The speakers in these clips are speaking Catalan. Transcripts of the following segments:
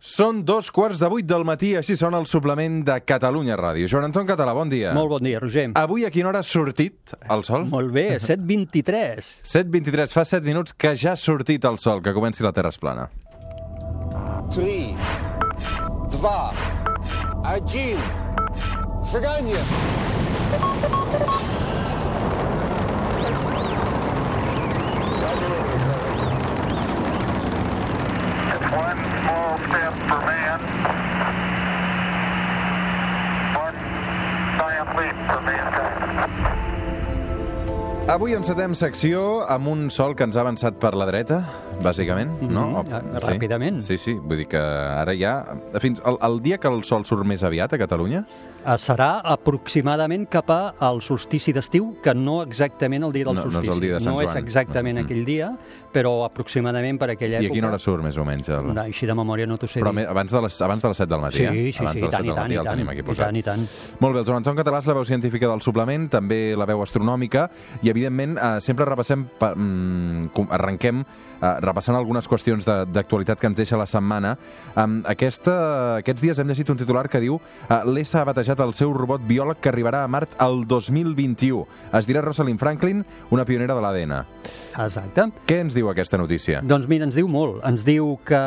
Són dos quarts de vuit del matí, així sona el suplement de Catalunya Ràdio. Joan Anton Català, bon dia. Molt bon dia, Roger. Avui a quina hora ha sortit el sol? Molt bé, 7.23. 7.23, fa 7 minuts que ja ha sortit el sol, que comenci la Terra Esplana. 3, 2, 1, seganya! Step for man, one giant leap for mankind. Avui encetem secció amb un sol que ens ha avançat per la dreta, bàsicament, no? Mhm, O- ah, ràpidament. Sí, sí, vull dir que ara ja... Fins el, el dia que el sol surt més aviat a Catalunya, Eh, Serà aproximadament cap al solstici d'estiu, que no exactament el dia del No- no és solstici. el dia de Sant No és exactament Mm. aquell dia, però aproximadament per aquella i època. a quina hora surt més o menys? El... No, així de memòria no t'ho sé Però dir. abans de, les, abans de les 7 del matí, Sí, eh? sí, abans sí, de i les tant, 7 i del tant, matí i el tant, tenim aquí i posat. tant, i tant. Molt bé, el Joan Anton Català és la veu científica del suplement, també la veu astronòmica, i evidentment eh, sempre repassem, pa, mm, arrenquem eh, repassant algunes qüestions de- d'actualitat que ens deixa la setmana. Um, aquesta, aquests dies hem llegit un titular que diu uh, l'ESA ha batejat el seu robot biòleg que arribarà a Mart el 2021. Es dirà Rosalind Franklin, una pionera de l'ADN. Exacte. Què ens diu aquesta notícia? Doncs mira, ens diu molt. Ens diu que,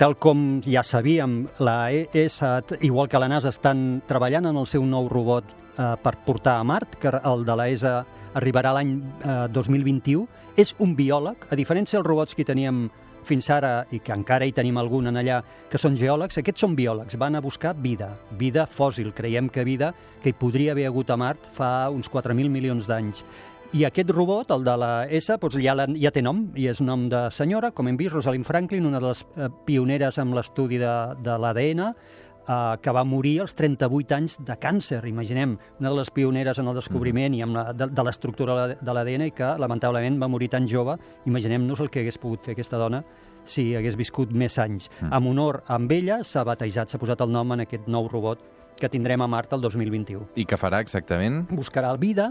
tal com ja sabíem, la ESA, igual que la NASA, estan treballant en el seu nou robot eh, per portar a Mart, que el de la ESA arribarà l'any eh, 2021. És un biòleg, a diferència dels robots que teníem fins ara, i que encara hi tenim algun en allà, que són geòlegs, aquests són biòlegs, van a buscar vida, vida fòssil, creiem que vida que hi podria haver hagut a Mart fa uns 4.000 milions d'anys. I aquest robot, el de la S, doncs ja, la, ja té nom, i és nom de senyora, com hem vist, Rosalind Franklin, una de les eh, pioneres amb l'estudi de, de l'ADN, eh, que va morir als 38 anys de càncer, imaginem, una de les pioneres en el descobriment i amb la, de, de l'estructura de l'ADN i que lamentablement va morir tan jove, imaginem-nos el que hagués pogut fer aquesta dona si hagués viscut més anys. Mm. En honor amb ella s'ha batejat, s'ha posat el nom en aquest nou robot que tindrem a Mart el 2021 I què farà exactament? buscarà el vida,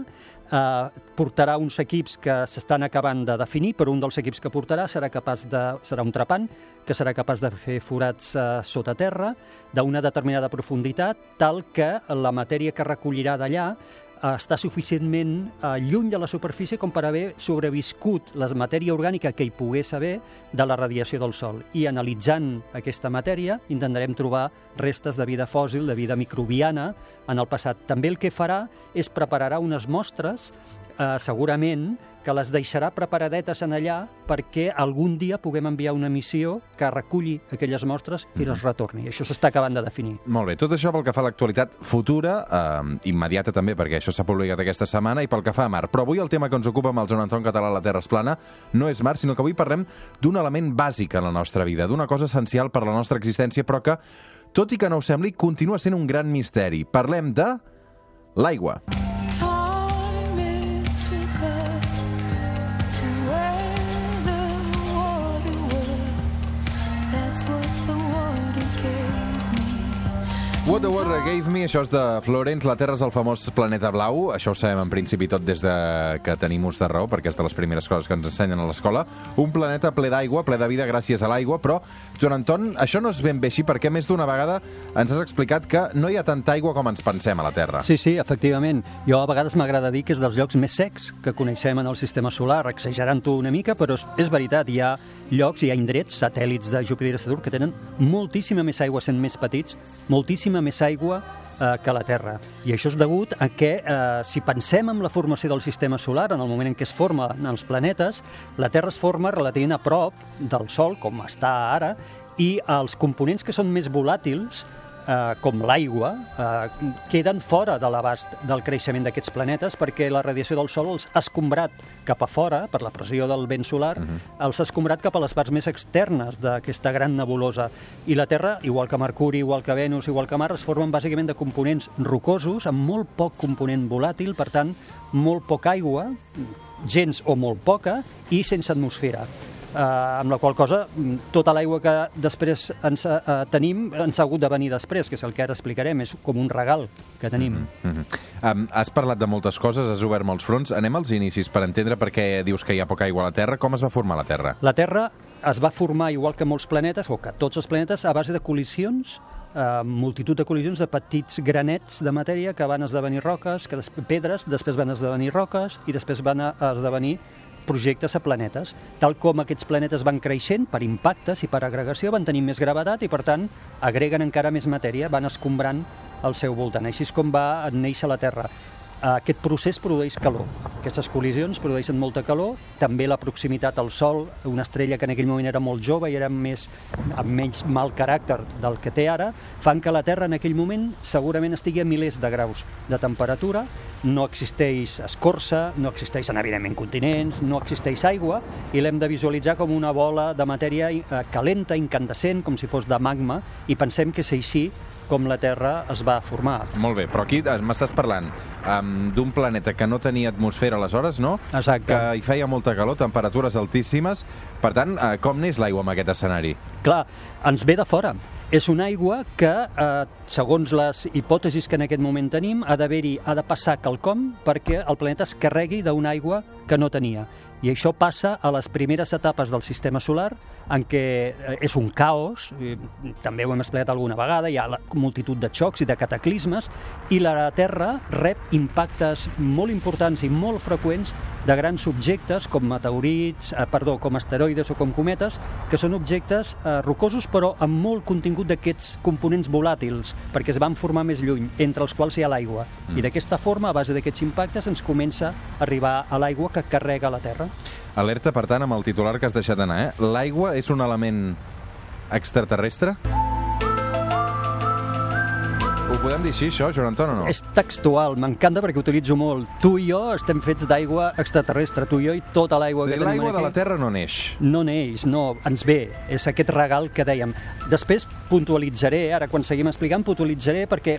eh, portarà uns equips que s'estan acabant de definir, però un dels equips que portarà serà capaç de serà un trepant que serà capaç de fer forats eh, sota terra d'una determinada profunditat, tal que la matèria que recollirà d'allà està suficientment eh, lluny de la superfície com per haver sobreviscut la matèria orgànica que hi pogués haver de la radiació del Sol. I analitzant aquesta matèria intentarem trobar restes de vida fòssil, de vida microbiana en el passat. També el que farà és prepararà unes mostres eh, segurament que les deixarà preparadetes en allà perquè algun dia puguem enviar una missió que reculli aquelles mostres i les retorni. Això s'està acabant de definir. Molt bé, tot això pel que fa a l'actualitat futura, eh, immediata també, perquè això s'ha publicat aquesta setmana, i pel que fa a Mar. Però avui el tema que ens ocupa amb el Joan Anton Català a la Terra es plana no és Mar, sinó que avui parlem d'un element bàsic en la nostra vida, d'una cosa essencial per a la nostra existència, però que, tot i que no ho sembli, continua sent un gran misteri. Parlem de l'aigua. Time What the Water Gave Me, això és de Florence, la Terra és el famós planeta blau, això ho sabem en principi tot des de que tenim ús de raó, perquè és de les primeres coses que ens ensenyen a l'escola. Un planeta ple d'aigua, ple de vida gràcies a l'aigua, però, Joan Anton, això no és ben bé així, perquè més d'una vegada ens has explicat que no hi ha tanta aigua com ens pensem a la Terra. Sí, sí, efectivament. Jo a vegades m'agrada dir que és dels llocs més secs que coneixem en el sistema solar, exagerant-ho una mica, però és, és veritat, hi ha llocs, hi ha indrets, satèl·lits de Júpiter i Saturn, que tenen moltíssima més aigua sent més petits, moltíssima més aigua eh, que la Terra. I això és degut a que, eh, si pensem en la formació del sistema solar, en el moment en què es formen els planetes, la Terra es forma relativament a prop del Sol, com està ara, i els components que són més volàtils eh, com l'aigua, eh, queden fora de l'abast del creixement d'aquests planetes perquè la radiació del Sol els ha escombrat cap a fora, per la pressió del vent solar, uh -huh. els ha escombrat cap a les parts més externes d'aquesta gran nebulosa. I la Terra, igual que Mercuri, igual que Venus, igual que Mart, es formen bàsicament de components rocosos, amb molt poc component volàtil, per tant, molt poca aigua, gens o molt poca, i sense atmosfera. Eh, amb la qual cosa mm, tota l'aigua que després ens, eh, tenim ens ha hagut de venir després, que és el que ara explicarem, és com un regal que tenim. Mm -hmm. um, has parlat de moltes coses, has obert molts fronts. Anem als inicis per entendre per què dius que hi ha poca aigua a la Terra. Com es va formar la Terra? La Terra es va formar, igual que molts planetes, o que tots els planetes, a base de col·lisions, eh, multitud de col·lisions de petits granets de matèria que van esdevenir roques, que des pedres, després van esdevenir roques i després van esdevenir projectes a planetes. Tal com aquests planetes van creixent per impactes i per agregació, van tenir més gravetat i, per tant, agreguen encara més matèria, van escombrant al seu voltant. Així és com va néixer la Terra. Aquest procés produeix calor. Aquestes col·lisions produeixen molta calor, també la proximitat al Sol, una estrella que en aquell moment era molt jove i era més, amb menys mal caràcter del que té ara, fan que la Terra en aquell moment segurament estigui a milers de graus de temperatura, no existeix escorça, no existeixen evidentment continents, no existeix aigua i l'hem de visualitzar com una bola de matèria eh, calenta, incandescent, com si fos de magma, i pensem que és així com la Terra es va formar. Molt bé, però aquí eh, m'estàs parlant um, d'un planeta que no tenia atmosfera aleshores, no? Exacte. Que hi feia molta calor, temperatures altíssimes. Per tant, uh, com n'és l'aigua en aquest escenari? Clar, ens ve de fora. És una aigua que, eh, segons les hipòtesis que en aquest moment tenim, ha d'haver-hi, ha de passar quelcom perquè el planeta es carregui d'una aigua que no tenia. I això passa a les primeres etapes del sistema solar, en què eh, és un caos, també ho hem explicat alguna vegada, hi ha la multitud de xocs i de cataclismes, i la Terra rep impactes molt importants i molt freqüents de grans objectes com meteorits, eh, perdó, com asteroides o com cometes, que són objectes eh, rocosos però amb molt contingut d'aquests components volàtils, perquè es van formar més lluny, entre els quals hi ha l'aigua. Mm. I d'aquesta forma, a base d'aquests impactes, ens comença a arribar a l'aigua que carrega la Terra. Alerta, per tant, amb el titular que has deixat anar, eh? L'aigua és un element extraterrestre? Ho podem dir així, això, Joan Anton, o no? És textual, m'encanta perquè utilitzo molt. Tu i jo estem fets d'aigua extraterrestre, tu i jo i tota l'aigua sigui, que tenim l'aigua de la aquí. Terra no neix. No neix, no, ens ve, és aquest regal que dèiem. Després puntualitzaré, ara quan seguim explicant, puntualitzaré perquè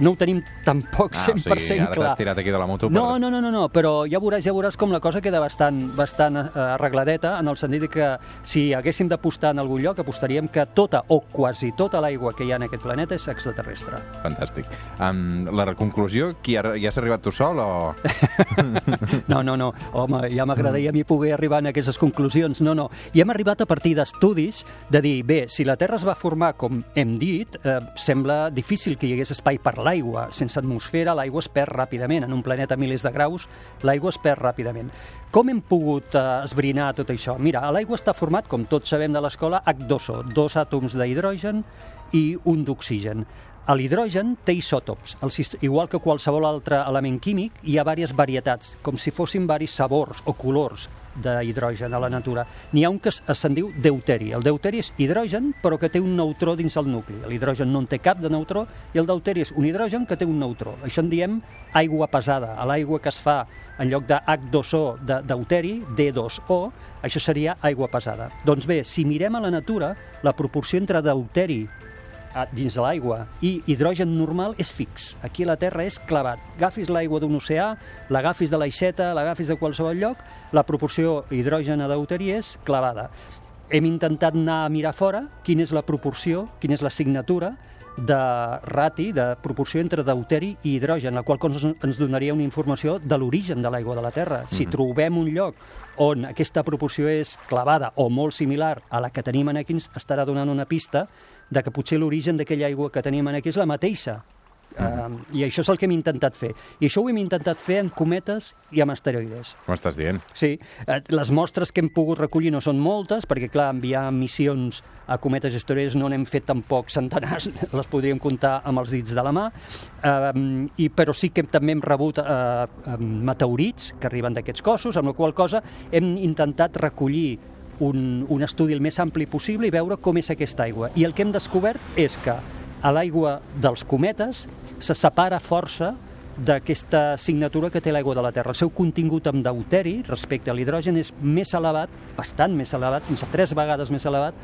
no ho tenim tampoc Ah, o 100% sigui, ara clar. tirat aquí de la moto No, per... no, no, no, no, però ja veuràs, ja veuràs com la cosa queda bastant, bastant eh, arregladeta, en el sentit que si haguéssim d'apostar en algun lloc, apostaríem que tota o quasi tota l'aigua que hi ha en aquest planeta és extraterrestre. Fantàstic. Um, la conclusió, qui ha, ja has arribat tu sol o...? No, no, no, home, ja m'agradaria a mi poder arribar a aquestes conclusions. No, no, i hem arribat a partir d'estudis de dir, bé, si la Terra es va formar, com hem dit, eh, sembla difícil que hi hagués espai per l'aigua. Sense atmosfera, l'aigua es perd ràpidament. En un planeta a milers de graus, l'aigua es perd ràpidament. Com hem pogut eh, esbrinar tot això? Mira, l'aigua està format, com tots sabem de l'escola, H2O, dos àtoms d'hidrogen i un d'oxigen. L'hidrogen té isòtops. El, igual que qualsevol altre element químic, hi ha diverses varietats, com si fossin varis sabors o colors d'hidrogen a la natura. N'hi ha un que se'n diu deuteri. El deuteri és hidrogen, però que té un neutró dins el nucli. L'hidrogen no en té cap de neutró i el deuteri és un hidrogen que té un neutró. Això en diem aigua pesada. A l'aigua que es fa en lloc de H2O de deuteri, D2O, això seria aigua pesada. Doncs bé, si mirem a la natura, la proporció entre deuteri dins de l'aigua i hidrogen normal és fix. Aquí a la Terra és clavat. Agafis l'aigua d'un oceà, l'agafis de l'aixeta, l'agafis de qualsevol lloc, la proporció hidrogen a deuteri és clavada. Hem intentat anar a mirar fora quina és la proporció, quina és la signatura de rati, de proporció entre deuteri i hidrogen, la qual cosa ens donaria una informació de l'origen de l'aigua de la Terra. Si trobem un lloc on aquesta proporció és clavada o molt similar a la que tenim aquí, ens estarà donant una pista de que potser l'origen d'aquella aigua que tenim aquí és la mateixa. Uh, I això és el que hem intentat fer. I això ho hem intentat fer en cometes i amb asteroides. M'estàs dient? Sí, eh, les mostres que hem pogut recollir no són moltes, perquè, clar, enviar missions a cometes i asteroides no n'hem fet tampoc centenars, les podríem comptar amb els dits de la mà, eh, i, però sí que també hem rebut eh, meteorits que arriben d'aquests cossos, amb la qual cosa hem intentat recollir un, un estudi el més ampli possible i veure com és aquesta aigua. I el que hem descobert és que a l'aigua dels cometes se separa força d'aquesta signatura que té l'aigua de la Terra. El seu contingut amb deuteri respecte a l'hidrogen és més elevat, bastant més elevat, fins a tres vegades més elevat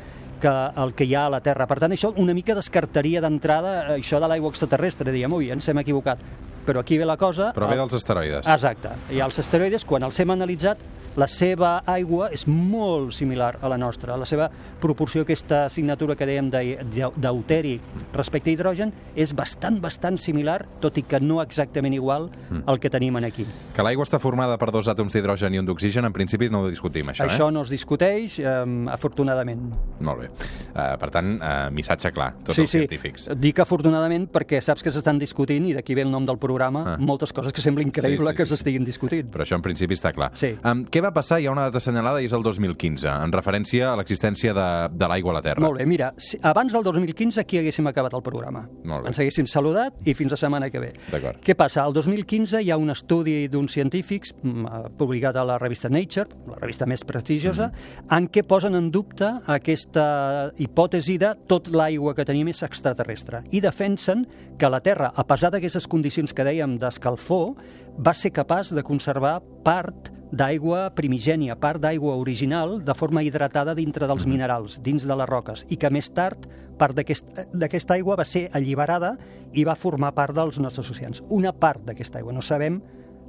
que el que hi ha a la Terra. Per tant, això una mica descartaria d'entrada això de l'aigua extraterrestre. Diem, ui, ens hem equivocat. Però aquí ve la cosa... Però ve el- dels asteroides. Exacte. I els asteroides, quan els hem analitzat, la seva aigua és molt similar a la nostra. La seva proporció, aquesta assignatura que dèiem de- de- deuteri respecte a hidrogen, és bastant, bastant similar, tot i que no exactament igual Mm. al que tenim en aquí. Que l'aigua està formada per dos àtoms d'hidrogen i un d'oxigen, en principi no ho discutim, això, Això eh? no es discuteix, eh, afortunadament. Molt bé. Uh, per tant, uh, missatge clar, tots sí, els sí. científics. Dic afortunadament perquè saps que s'estan discutint, i d'aquí ve el nom del programa, Ah. moltes coses que sembla increïble Sí, sí, que sí, sí. s'estiguin discutint. Però això en principi està clar. Sí. Um, què va passar? Hi ha una data assenyalada i és el 2015, en referència a l'existència de, de l'aigua a la Terra. Molt bé, mira, si, abans del 2015 aquí haguéssim acabat el programa. Molt bé. Ens haguéssim saludat i fins la setmana que ve. D'acord. Què passa? El 2015 hi ha un estudi d'uns científics mm, eh, publicat a la revista Nature, la revista més prestigiosa, Mm-hmm. en què posen en dubte aquesta hipòtesi de tot l'aigua que tenim és extraterrestre i defensen que la Terra, a pesar d'aquestes condicions que dèiem d'escalfor, va ser capaç de conservar part d'aigua primigènia, part d'aigua original, de forma hidratada dintre dels minerals, dins de les roques, i que més tard part d'aquest- d'aquesta aigua va ser alliberada i va formar part dels nostres oceans. Una part d'aquesta aigua, no sabem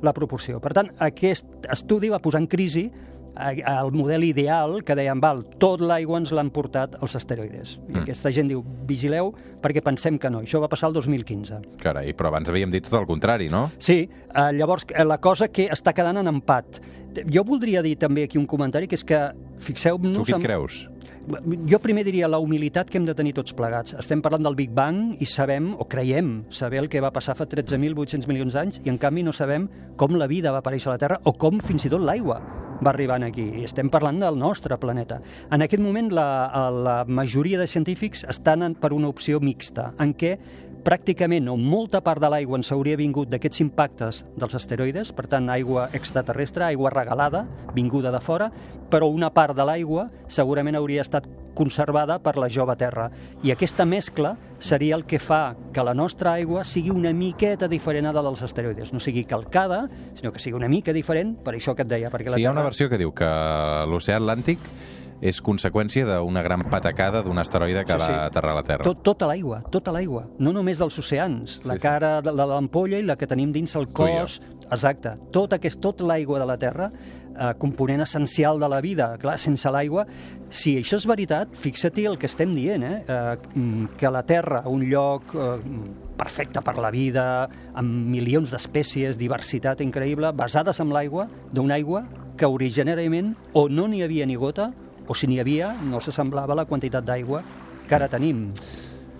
la proporció. Per tant, aquest estudi va posar en crisi el model ideal que deien, val, tot l'aigua ens l'han portat els asteroides. I aquesta gent diu, vigileu, perquè pensem que no. Això va passar el 2015. Carai, però abans havíem dit tot el contrari, no? Sí, eh, llavors eh, la cosa que està quedant en empat. Jo voldria dir també aquí un comentari, que és que, Tu fixeu-nos... qui et en- creus? Jo primer diria la humilitat que hem de tenir tots plegats. Estem parlant del Big Bang i sabem, o creiem, saber el que va passar fa 13.800 milions d'anys i en canvi no sabem com la vida va aparèixer a la Terra o com fins i tot l'aigua va arribar aquí. I estem parlant del nostre planeta. En aquest moment la, la majoria de científics estan per una opció mixta, en què pràcticament o molta part de l'aigua ens hauria vingut d'aquests impactes dels asteroides, per tant, aigua extraterrestre, aigua regalada, vinguda de fora, però una part de l'aigua segurament hauria estat conservada per la jove Terra. I aquesta mescla seria el que fa que la nostra aigua sigui una miqueta diferent a la dels asteroides. No sigui calcada, sinó que sigui una mica diferent, per això que et deia. Perquè la Sí, hi ha una versió que diu que l'oceà Atlàntic és conseqüència d'una gran patacada d'un asteroide que Sí, sí. va aterrar a la Terra. Tot, tota l'aigua, tota l'aigua, no només dels oceans, la sí. cara de la- l'ampolla i la que tenim dins el cos, exacte, tot aquest, tot l'aigua de la Terra, eh, component essencial de la vida, clar, sense l'aigua, si això és veritat, fixa-t'hi el que estem dient, eh? Eh, mm, que la Terra, un lloc eh, perfecte per la vida, amb milions d'espècies, diversitat increïble, basades en l'aigua, d'una aigua que originàriament o no n'hi havia ni gota, o si n'hi havia, no s'assemblava la quantitat d'aigua que ara tenim.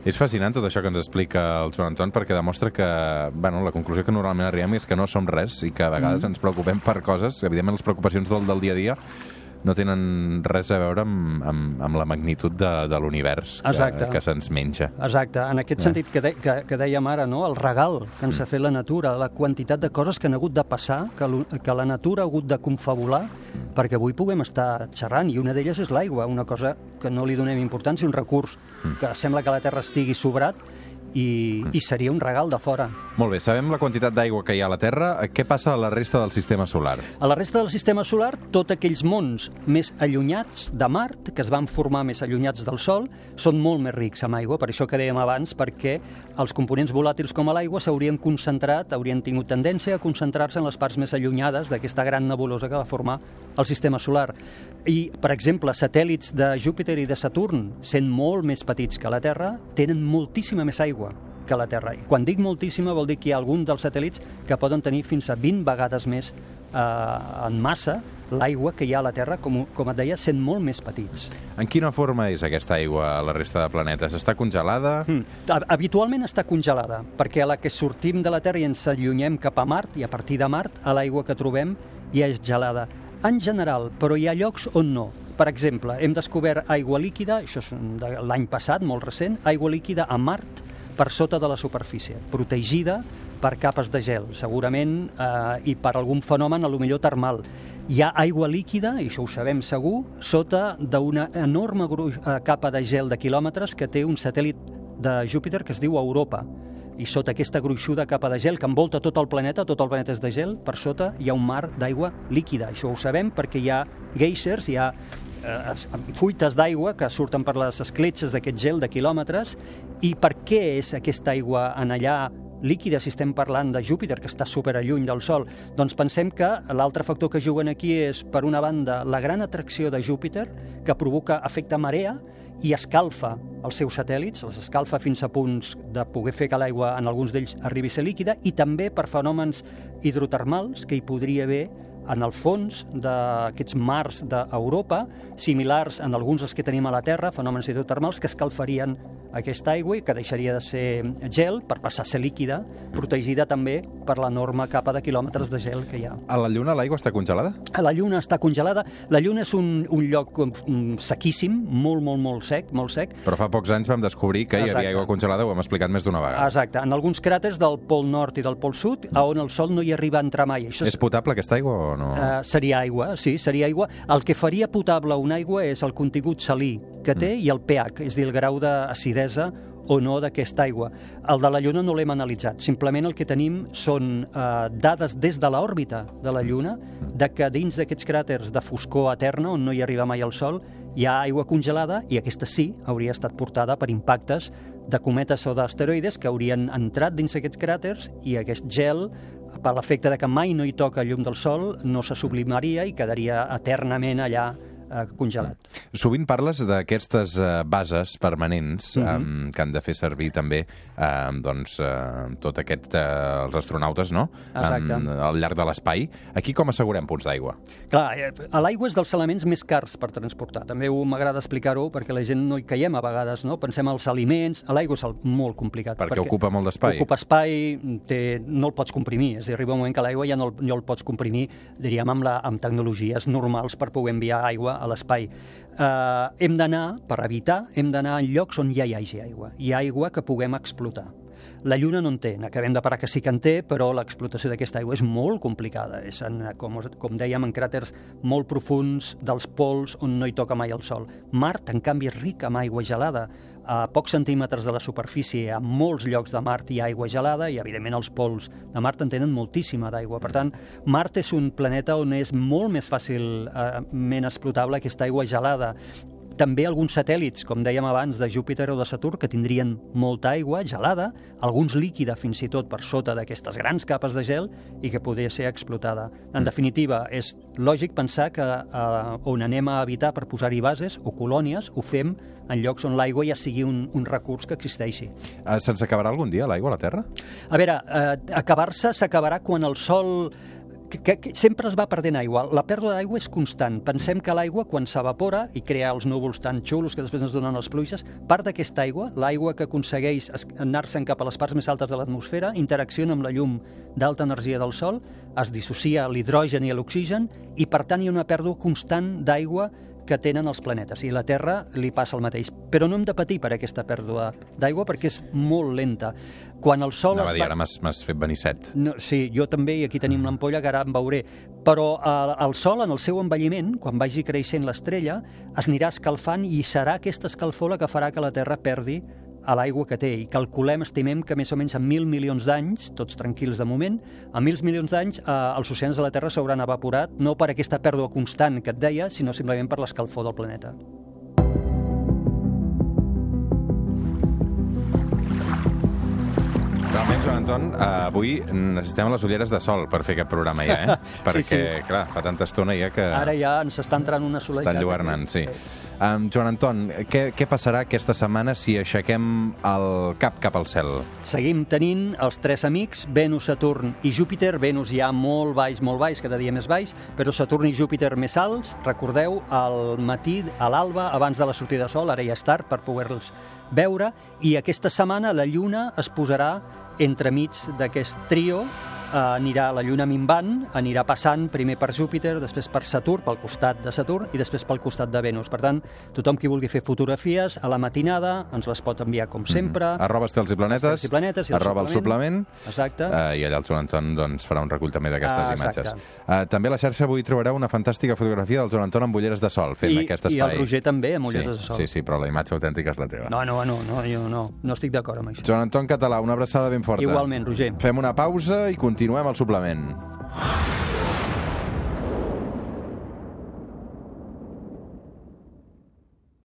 És fascinant tot això que ens explica el Joan Anton perquè demostra que, bueno, la conclusió que normalment arribem és que no som res i que a vegades Mm. ens preocupem per coses, evidentment les preocupacions del, del dia a dia no tenen res a veure amb, amb, amb la magnitud de, de l'univers que, que se'ns menja. Exacte, en aquest Eh. sentit que, de, que, que dèiem ara, no? el regal que ens ha fet la natura, la quantitat de coses que han hagut de passar, que, que la natura ha hagut de confabular perquè avui puguem estar xerrant, i una d'elles és l'aigua, una cosa que no li donem importància, un recurs que sembla que la Terra estigui sobrat i, i seria un regal de fora. Molt bé, sabem la quantitat d'aigua que hi ha a la Terra. Què passa a la resta del sistema solar? A la resta del sistema solar, tots aquells mons més allunyats de Mart, que es van formar més allunyats del Sol, són molt més rics amb aigua, per això que dèiem abans, perquè els components volàtils com a l'aigua s'haurien concentrat, haurien tingut tendència a concentrar-se en les parts més allunyades d'aquesta gran nebulosa que va formar el sistema solar. I, per exemple, satèl·lits de Júpiter i de Saturn, sent molt més petits que la Terra, tenen moltíssima més aigua que la Terra. I quan dic moltíssima vol dir que hi ha algun dels satèl·lits que poden tenir fins a 20 vegades més eh, en massa l'aigua que hi ha a la Terra, com, com et deia, sent molt més petits. En quina forma és aquesta aigua a la resta de planetes? Està congelada? Mm. Ha- Habitualment està congelada, perquè a la que sortim de la Terra i ens allunyem cap a Mart, i a partir de Mart, a l'aigua que trobem ja és gelada. En general, però hi ha llocs on no. Per exemple, hem descobert aigua líquida, això és de l'any passat, molt recent, aigua líquida a Mart per sota de la superfície, protegida per capes de gel, segurament, eh, i per algun fenomen, a lo millor termal. Hi ha aigua líquida, i això ho sabem segur, sota d'una enorme eh, capa de gel de quilòmetres que té un satèl·lit de Júpiter que es diu Europa. I sota aquesta gruixuda capa de gel que envolta tot el planeta, tot el planeta és de gel, per sota hi ha un mar d'aigua líquida. Això ho sabem perquè hi ha geysers, hi ha eh, es- fuites d'aigua que surten per les escletxes d'aquest gel de quilòmetres. I per què és aquesta aigua en allà líquida, si estem parlant de Júpiter, que està super lluny del Sol, doncs pensem que l'altre factor que juguen aquí és, per una banda, la gran atracció de Júpiter, que provoca efecte marea, i escalfa els seus satèl·lits, els escalfa fins a punts de poder fer que l'aigua en alguns d'ells arribi a ser líquida i també per fenòmens hidrotermals que hi podria haver en el fons d'aquests mars d'Europa, similars en alguns dels que tenim a la Terra, fenòmens hidrotermals que escalfarien aquesta aigua i que deixaria de ser gel per passar a ser líquida, protegida també per l'enorme capa de quilòmetres de gel que hi ha. A la Lluna l'aigua està congelada? La Lluna està congelada. La Lluna és un, un lloc mm, sequíssim, molt, molt, molt sec, molt sec. Però fa pocs anys vam descobrir que hi Exacte. havia aigua congelada, ho hem explicat més d'una vegada. Exacte, en alguns cràters del Pol Nord i del Pol Sud, a on el Sol no hi arriba a entrar mai. Això És potable aquesta aigua o no? Uh, seria aigua, sí, seria aigua. El que faria potable una aigua és el contingut salí que té i el pH, és dir, el grau d'acidesa o no d'aquesta aigua. El de la Lluna no l'hem analitzat. Simplement el que tenim són eh, dades des de l'òrbita de la Lluna de que dins d'aquests cràters de foscor eterna, on no hi arriba mai el Sol, hi ha aigua congelada i aquesta sí hauria estat portada per impactes de cometes o d'asteroides que haurien entrat dins aquests cràters i aquest gel per l'efecte de que mai no hi toca llum del sol, no se sublimaria i quedaria eternament allà eh, congelat. Sovint parles d'aquestes eh, bases permanents Mhm. eh, que han de fer servir també eh, doncs, eh, tot aquest, eh, els astronautes no? Exacte. Em, al llarg de l'espai. Aquí com assegurem punts d'aigua? Clar, eh, l'aigua és dels elements més cars per transportar. També m'agrada explicar-ho perquè la gent no hi caiem a vegades, no? Pensem als aliments, l'aigua és molt complicat. Perquè ocupa molt d'espai. Ocupa espai, té, no el pots comprimir. És a dir, arriba un moment que l'aigua ja no, el- no el pots comprimir, diríem, amb, la, amb tecnologies normals per poder enviar aigua a l'espai. Eh, hem d'anar, per evitar, hem d'anar en llocs on ja hi hagi aigua. Hi ha aigua que puguem explotar. La Lluna no en té, n'acabem de parar que sí que en té, però l'explotació d'aquesta aigua és molt complicada. És en, com, com dèiem, en cràters molt profuns dels pols on no hi toca mai el sol. Mart, en canvi, és ric amb aigua gelada. A pocs centímetres de la superfície, a molts llocs de Mart hi ha aigua gelada i, evidentment, els pols de Mart en tenen moltíssima d'aigua. Per tant, Mart és un planeta on és molt més fàcilment explotable aquesta aigua gelada també alguns satèl·lits, com dèiem abans, de Júpiter o de Saturn, que tindrien molta aigua gelada, alguns líquida fins i tot per sota d'aquestes grans capes de gel i que podria ser explotada. En definitiva, és lògic pensar que eh, on anem a habitar per posar-hi bases o colònies, ho fem en llocs on l'aigua ja sigui un, un recurs que existeixi. Eh, Se'ns acabarà algun dia l'aigua a la Terra? A veure, eh, acabar-se s'acabarà quan el sol que, que, sempre es va perdent aigua. La pèrdua d'aigua és constant. Pensem que l'aigua, quan s'evapora i crea els núvols tan xulos que després ens donen les pluges, part d'aquesta aigua, l'aigua que aconsegueix anar-se'n cap a les parts més altes de l'atmosfera, interacciona amb la llum d'alta energia del Sol, es dissocia l'hidrogen i l'oxigen i, per tant, hi ha una pèrdua constant d'aigua que tenen els planetes i la Terra li passa el mateix. Però no hem de patir per aquesta pèrdua d'aigua perquè és molt lenta. Quan el Sol Anava a es dir, va... ara m'has fet venir set. No, sí, jo també, i aquí tenim l'ampolla, que ara en veuré. Però eh, el Sol, en el seu envelliment, quan vagi creixent l'estrella, es anirà escalfant i serà aquesta escalfor la que farà que la Terra perdi a l'aigua que té. I calculem, estimem que més o menys en mil milions d'anys, tots tranquils de moment, en mil milions d'anys eh, els oceans de la Terra s'hauran evaporat, no per aquesta pèrdua constant que et deia, sinó simplement per l'escalfor del planeta. Realment, Joan Anton, eh, avui necessitem les ulleres de sol per fer aquest programa ja, eh? Perquè, sí. clar, fa tanta estona ja que Ara ja ens està entrant una soledat. està enlluernant, sí. Um, Joan Anton, què, què passarà aquesta setmana si aixequem el cap cap al cel? Seguim tenint els tres amics, Venus, Saturn i Júpiter. Venus ja molt baix, molt baix, cada dia més baix, però Saturn i Júpiter més alts. Recordeu, al matí, a l'alba, abans de la sortida de sol, ara ja és tard per poder-los veure, i aquesta setmana la Lluna es posarà entremig d'aquest trio, anirà la Lluna minvant, anirà passant primer per Júpiter, després per Saturn, pel costat de Saturn, i després pel costat de Venus. Per tant, tothom qui vulgui fer fotografies a la matinada ens les pot enviar com sempre. Arroba estels i planetes, Estels i planetes i el arroba el suplement, Exacte. uh, i allà el Joan Anton doncs, farà un recull també d'aquestes Ah, imatges. Uh, també a la xarxa avui trobareu una fantàstica fotografia del Joan Anton amb ulleres de sol, fent I, aquest I espai. el Roger també, amb ulleres sí, de sol. Sí, sí, però la imatge autèntica és la teva. No, no, no, no, jo no, no estic d'acord amb això. Joan Anton Català, una abraçada ben forta. Igualment, Roger. Fem una pausa i Continuem el suplement.